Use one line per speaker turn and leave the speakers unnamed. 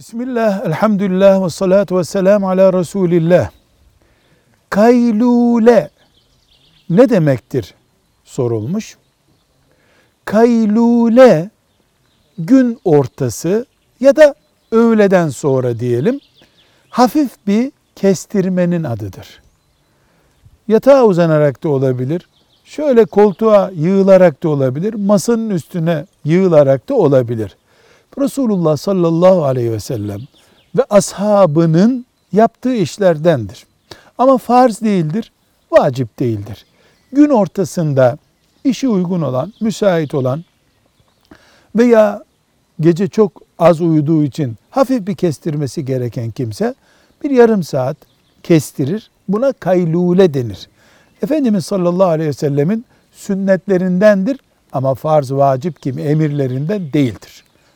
Bismillah, elhamdülillah ve salatu ve selamu ala Resulillah. Kaylule ne demektir sorulmuş. Kaylule gün ortası ya da öğleden sonra diyelim hafif bir kestirmenin adıdır. Yatağa uzanarak da olabilir, şöyle koltuğa yığılarak da olabilir, masanın üstüne yığılarak da olabilir. Resulullah sallallahu aleyhi ve sellem ve ashabının yaptığı işlerdendir. Ama farz değildir, vacip değildir. Gün ortasında işi uygun olan, müsait olan veya gece çok az uyuduğu için hafif bir kestirmesi gereken kimse bir yarım saat kestirir. Buna kaylule denir. Efendimiz sallallahu aleyhi ve sellemin sünnetlerindendir ama farz vacip gibi emirlerinden değildir.